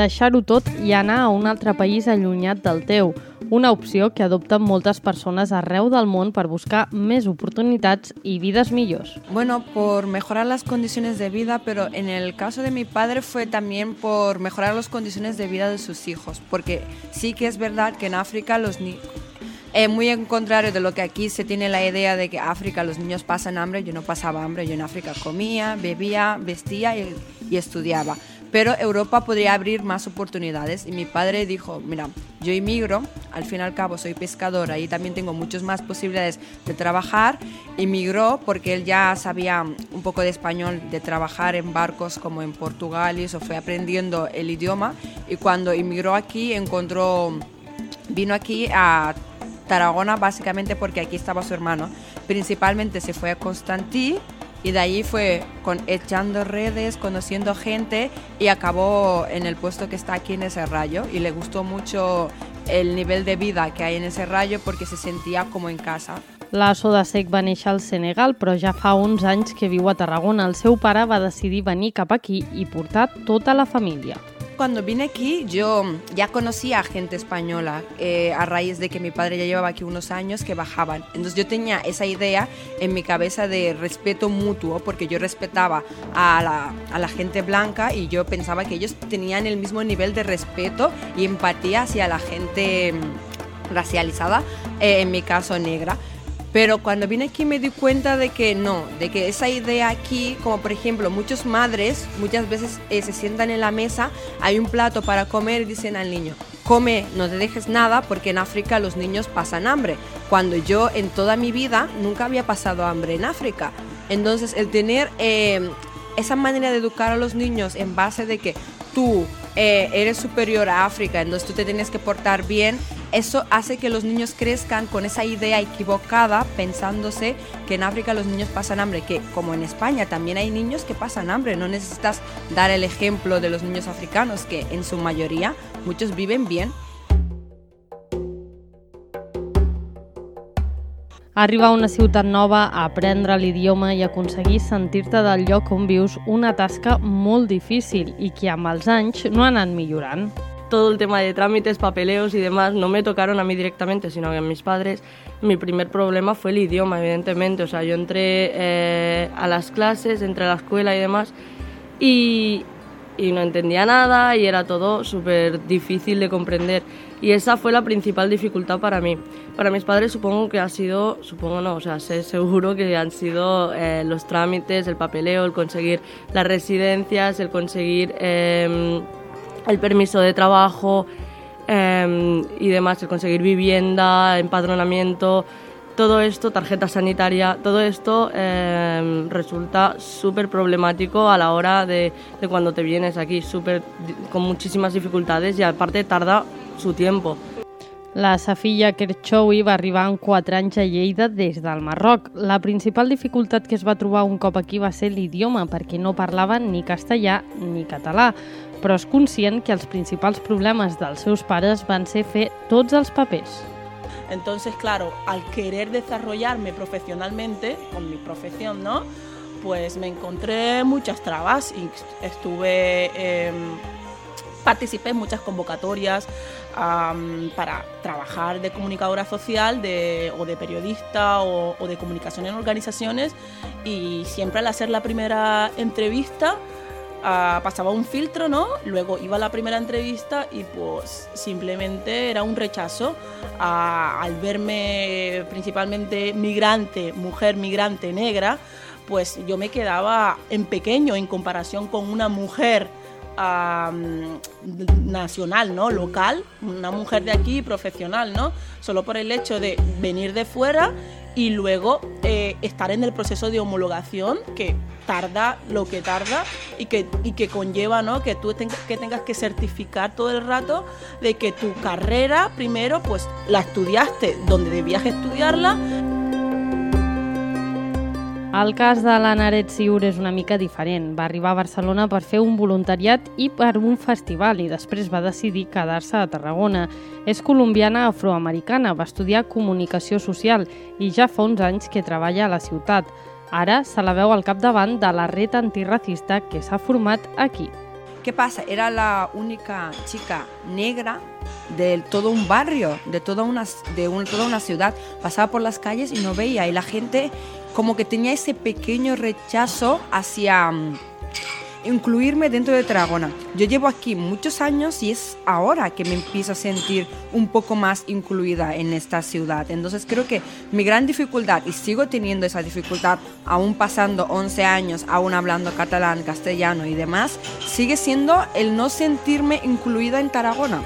deixar-ho tot i anar a un altre país allunyat del teu, una opció que adopten moltes persones arreu del món per buscar més oportunitats y vidas millors. Bueno, por mejorar las condiciones de vida, pero en el caso de mi padre fue también por mejorar las condiciones de vida de sus hijos, porque sí que es verdad que en África los niños eh, muy en contrario de lo que aquí se tiene la idea de que África los niños pasan hambre, yo no pasaba hambre, yo en África comía, bebía, vestía y, y estudiaba. Pero Europa podría abrir más oportunidades y mi padre dijo, mira, yo inmigro, al fin y al cabo soy pescadora y también tengo muchas más posibilidades de trabajar. Inmigró porque él ya sabía un poco de español, de trabajar en barcos como en Portugal y eso fue aprendiendo el idioma y cuando inmigró aquí encontró, vino aquí a Tarragona básicamente porque aquí estaba su hermano. Principalmente se fue a Constantí y de ahí fue con, echando redes, conociendo gente y acabó en el puesto que está aquí en ese rayo y le gustó mucho el nivel de vida que hay en ese rayo porque se sentía como en casa. La Soda Sec va néixer al Senegal, però ja fa uns anys que viu a Tarragona. El seu pare va decidir venir cap aquí i portar tota la família. Cuando vine aquí yo ya conocía a gente española eh, a raíz de que mi padre ya llevaba aquí unos años que bajaban. Entonces yo tenía esa idea en mi cabeza de respeto mutuo porque yo respetaba a la, a la gente blanca y yo pensaba que ellos tenían el mismo nivel de respeto y empatía hacia la gente mm, racializada, eh, en mi caso negra. Pero cuando vine aquí me di cuenta de que no, de que esa idea aquí, como por ejemplo muchas madres muchas veces eh, se sientan en la mesa, hay un plato para comer y dicen al niño, come, no te dejes nada porque en África los niños pasan hambre, cuando yo en toda mi vida nunca había pasado hambre en África. Entonces el tener eh, esa manera de educar a los niños en base de que tú eh, eres superior a África, entonces tú te tienes que portar bien, eso hace que los niños crezcan con esa idea equivocada, pensándose que en África los niños pasan hambre, que como en España también hay niños que pasan hambre, no necesitas dar el ejemplo de los niños africanos, que en su mayoría muchos viven bien. Arribar a una ciutat nova, a aprendre l'idioma i aconseguir sentir-te del lloc on vius una tasca molt difícil i que amb els anys no ha anat millorant. Todo el tema de trámites, papeleos y demás no me tocaron a mí directamente, sino que a mis padres. Mi primer problema fue el idioma, evidentemente. O sea, yo entré eh, a las clases, entré a la escuela y demás, y, y no entendía nada y era todo súper difícil de comprender. Y esa fue la principal dificultad para mí. Para mis padres supongo que ha sido, supongo no, o sea, sé seguro que han sido eh, los trámites, el papeleo, el conseguir las residencias, el conseguir... Eh, el permiso de trabajo eh, y demás, el conseguir vivienda, empadronamiento, todo esto, tarjeta sanitaria, todo esto eh, resulta súper problemático a la hora de, cuando te vienes aquí, súper con muchísimas dificultades y aparte tarda su tiempo. La Safilla Kerchowi va arribar en 4 anys a Lleida des del Marroc. La principal dificultat que es va trobar un cop aquí va ser l'idioma, perquè no parlaven ni castellà ni català però és conscient que els principals problemes dels seus pares van ser fer tots els papers. Entonces, claro, al querer desarrollarme profesionalmente con mi profesión, ¿no? Pues me encontré muchas trabas y estuve, eh, participé en muchas convocatorias um, para trabajar de comunicadora social de, o de periodista o, o de comunicación en organizaciones y siempre al hacer la primera entrevista uh, pasaba un filtro, ¿no? Luego iba a la primera entrevista y pues simplemente era un rechazo al verme principalmente migrante, mujer migrante negra, pues yo me quedaba en pequeño en comparación con una mujer nacional, ¿no? Local, una mujer de aquí profesional, ¿no? Solo por el hecho de venir de fuera y luego eh, estar en el proceso de homologación que tarda lo que tarda y que, y que conlleva ¿no? que tú tengas que, tengas que certificar todo el rato de que tu carrera primero pues la estudiaste donde debías estudiarla El cas de l'Anaret Siur és una mica diferent. Va arribar a Barcelona per fer un voluntariat i per un festival i després va decidir quedar-se a Tarragona. És colombiana afroamericana, va estudiar comunicació social i ja fa uns anys que treballa a la ciutat. Ara se la veu al capdavant de la red antirracista que s'ha format aquí. ¿qué pasa? Era la única chica negra de todo un barrio, de toda una, de toda una ciudad. Pasaba por las calles y no veía. Y la gente como que tenía ese pequeño rechazo hacia mm, incluirme dentro de Tarragona. Yo llevo aquí muchos años y es ahora que me empiezo a sentir un poco más incluida en esta ciudad. Entonces creo que mi gran dificultad, y sigo teniendo esa dificultad, aún pasando 11 años, aún hablando catalán, castellano y demás, sigue siendo el no sentirme incluida en Tarragona.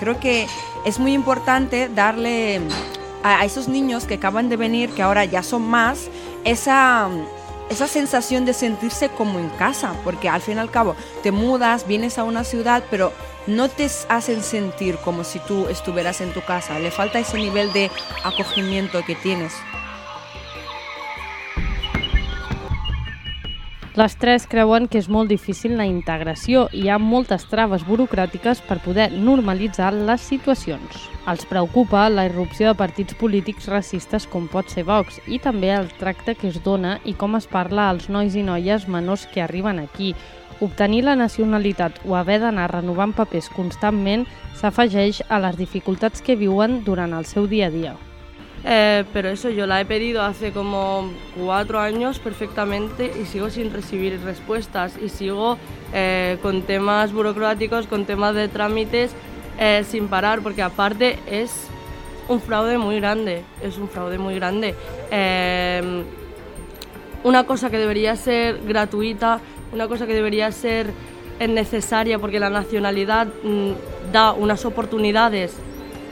Creo que es muy importante darle a esos niños que acaban de venir, que ahora ya son más, esa esa sensación de sentirse como en casa, porque al fin y al cabo te mudas, vienes a una ciudad, pero no te hacen sentir como si tú estuvieras en tu casa. Le falta ese nivel de acogimiento que tienes. Les tres creuen que és molt difícil la integració i hi ha moltes traves burocràtiques per poder normalitzar les situacions. Els preocupa la irrupció de partits polítics racistes com pot ser Vox i també el tracte que es dona i com es parla als nois i noies menors que arriben aquí. Obtenir la nacionalitat o haver d'anar renovant papers constantment s'afegeix a les dificultats que viuen durant el seu dia a dia. Eh, pero eso yo la he pedido hace como cuatro años perfectamente y sigo sin recibir respuestas y sigo eh, con temas burocráticos, con temas de trámites eh, sin parar, porque aparte es un fraude muy grande, es un fraude muy grande. una cosa que debería ser gratuita, una cosa que debería ser necesaria porque la nacionalidad mm, da unas oportunidades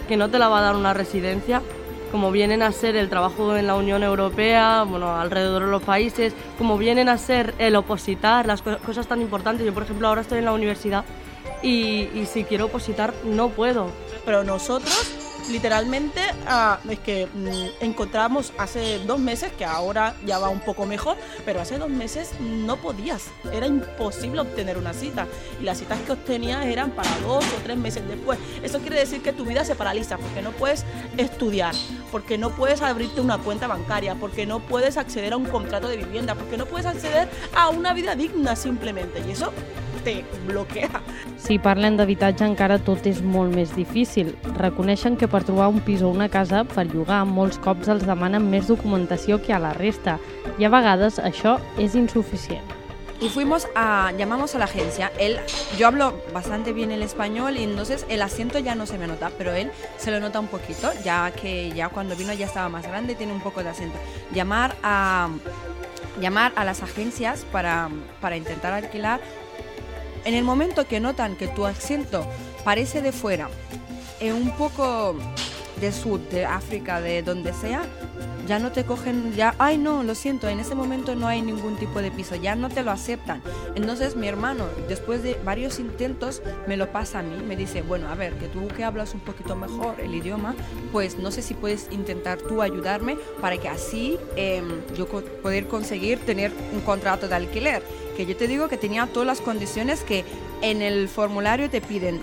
que no te la va a dar una residencia, como vienen a ser el trabajo en la Unión Europea, bueno, alrededor de los países, como vienen a ser el opositar, las cosas tan importantes. Yo, por ejemplo, ahora estoy en la universidad y, y si quiero opositar no puedo. Pero nosotros literalmente ah, es que mm, encontramos hace dos meses, que ahora ya va un poco mejor, pero hace dos meses no podías, era imposible obtener una cita. Y las citas que obtenías eran para dos o tres meses después. Eso quiere decir que tu vida se paraliza porque no puedes estudiar, porque no puedes abrirte una cuenta bancaria, porque no puedes acceder a un contrato de vivienda, porque no puedes acceder a una vida digna simplemente. Y eso te bloquea. Si parlen d'habitatge encara tot és molt més difícil. Reconeixen que per trobar un pis o una casa per llogar molts cops els demanen més documentació que a la resta i a vegades això és insuficient. y fuimos a, llamamos a la agencia. Él, yo hablo bastante bien el español y entonces el acento ya no se me nota, pero él se lo nota un poquito, ya que ya cuando vino ya estaba más grande, tiene un poco de acento. Llamar a, llamar a las agencias para, para intentar alquilar en el momento que notan que tu acento parece de fuera, en un poco de sur, de África, de donde sea, ya no te cogen, ya, ay no, lo siento, en ese momento no hay ningún tipo de piso, ya no te lo aceptan. Entonces mi hermano, después de varios intentos, me lo pasa a mí, me dice, bueno, a ver, que tú que hablas un poquito mejor el idioma, pues no sé si puedes intentar tú ayudarme para que así em, yo poder conseguir tener un contrato de alquiler. Que yo te digo que tenía todas las condiciones que en el formulario te piden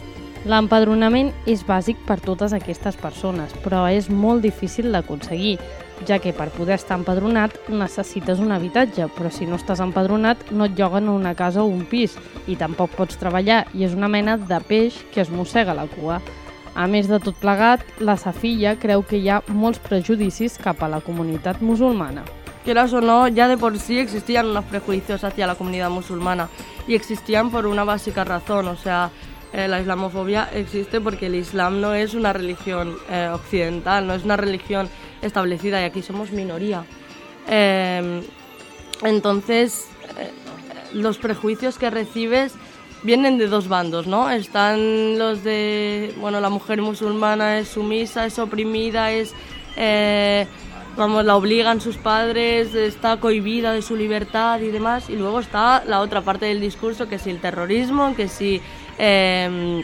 L'empadronament és bàsic per totes aquestes persones, però és molt difícil d'aconseguir, ja que per poder estar empadronat necessites un habitatge, però si no estàs empadronat no et lloguen una casa o un pis i tampoc pots treballar i és una mena de peix que es mossega la cua. A més de tot plegat, la Safilla creu que hi ha molts prejudicis cap a la comunitat musulmana. Quieras o no, ya de por sí existían unos prejuicios hacia la comunidad musulmana y existían por una básica razón, o sea, Eh, la islamofobia existe porque el Islam no es una religión eh, occidental, no es una religión establecida y aquí somos minoría. Eh, entonces, los prejuicios que recibes vienen de dos bandos, ¿no? Están los de, bueno, la mujer musulmana es sumisa, es oprimida, es, vamos, la obligan sus padres, está cohibida de su libertad y demás. Y luego está la otra parte del discurso, que es el terrorismo, que si Em,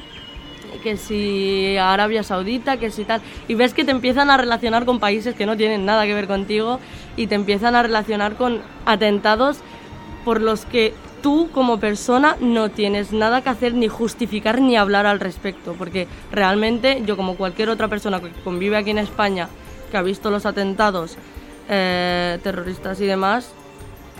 que si Arabia Saudita, que si tal. Y ves que te empiezan a relacionar con países que no tienen nada que ver contigo y te empiezan a relacionar con atentados por los que tú como persona no tienes nada que hacer ni justificar ni hablar al respecto. Porque realmente yo como cualquier otra persona que convive aquí en España, que ha visto los atentados eh, terroristas y demás,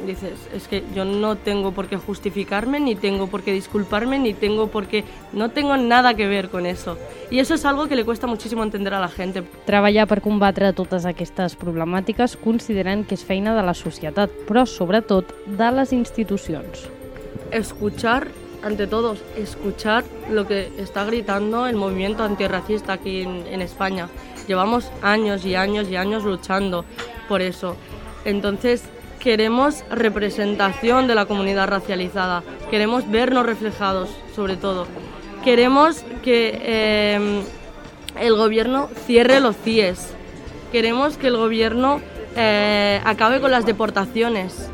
dices, es que yo no tengo por qué justificarme, ni tengo por qué disculparme, ni tengo por qué... No tengo nada que ver con eso. I això és algo que le cuesta muchísimo entender a la gente. Treballar per combatre totes aquestes problemàtiques consideren que és feina de la societat, però sobretot de les institucions. Escuchar, ante todo, escuchar lo que está gritando el movimiento antirracista aquí en, en España. Llevamos años y años y años luchando por eso. Entonces, queremos representación de la comunidad racializada, queremos vernos reflejados, sobre todo. Queremos que eh, el gobierno cierre los CIES, queremos que el gobierno eh, acabe con las deportaciones,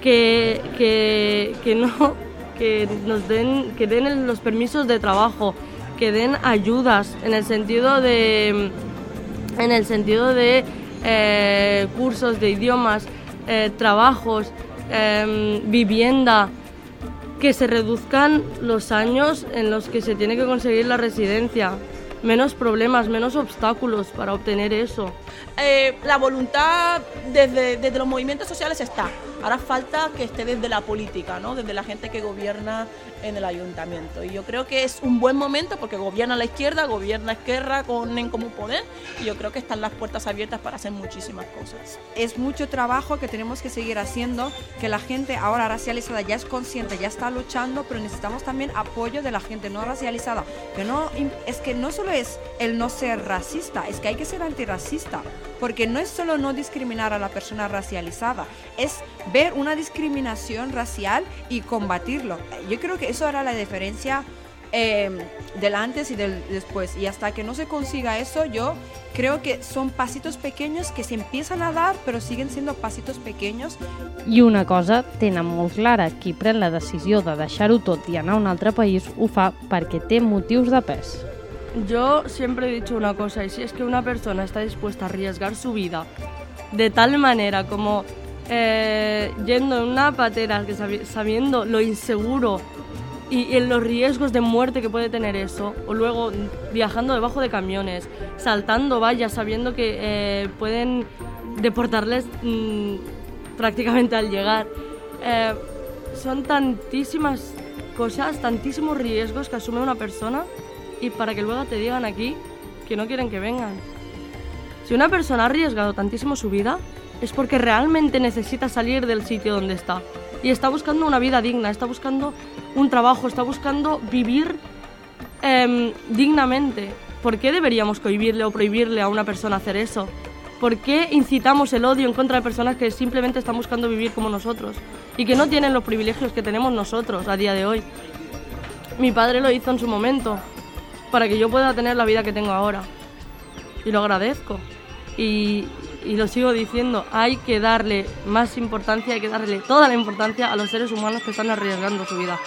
que, que, que no que nos den que den los permisos de trabajo, que den ayudas en el sentido de en el sentido de eh, cursos de idiomas, eh, trabajos, eh, vivienda, que se reduzcan los años en los que se tiene que conseguir la residencia, menos problemas, menos obstáculos para obtener eso. Eh, la voluntad desde, desde los movimientos sociales está. Ahora falta que esté desde la política, ¿no? desde la gente que gobierna en el ayuntamiento. Y yo creo que es un buen momento porque gobierna la izquierda, gobierna Esquerra con En Común Poder y yo creo que están las puertas abiertas para hacer muchísimas cosas. Es mucho trabajo que tenemos que seguir haciendo, que la gente ahora racializada ya es consciente, ya está luchando, pero necesitamos también apoyo de la gente no racializada. Que no, es que no solo es el no ser racista, es que hay que ser antirracista. Porque no es solo no discriminar a la persona racializada, es ver una discriminación racial y combatirlo. Yo creo que eso hará la diferencia eh, del antes y del después. Y hasta que no se consiga eso, yo creo que son pasitos pequeños que se empiezan a dar, pero siguen siendo pasitos pequeños. I una cosa tenen molt clara, qui pren la decisió de deixar-ho tot i anar a un altre país ho fa perquè té motius de pes. Yo siempre he dicho una cosa, y si es que una persona está dispuesta a arriesgar su vida de tal manera como eh, yendo en una patera, que sabi- sabiendo lo inseguro y, y en los riesgos de muerte que puede tener eso, o luego viajando debajo de camiones, saltando vallas sabiendo que eh, pueden deportarles mm, prácticamente al llegar. Eh, son tantísimas cosas, tantísimos riesgos que asume una persona y para que luego te digan aquí que no quieren que vengan. Si una persona ha arriesgado tantísimo su vida, es porque realmente necesita salir del sitio donde está. Y está buscando una vida digna, está buscando un trabajo, está buscando vivir em, dignamente. ¿Por qué deberíamos cohibirle o prohibirle a una persona hacer eso? ¿Por qué incitamos el odio en contra de personas que simplemente están buscando vivir como nosotros y que no tienen los privilegios que tenemos nosotros a día de hoy? Mi padre lo hizo en su momento para que yo pueda tener la vida que tengo ahora. Y lo agradezco. Y, y lo sigo diciendo, hay que darle más importancia, hay que darle toda la importancia a los seres humanos que están arriesgando su vida.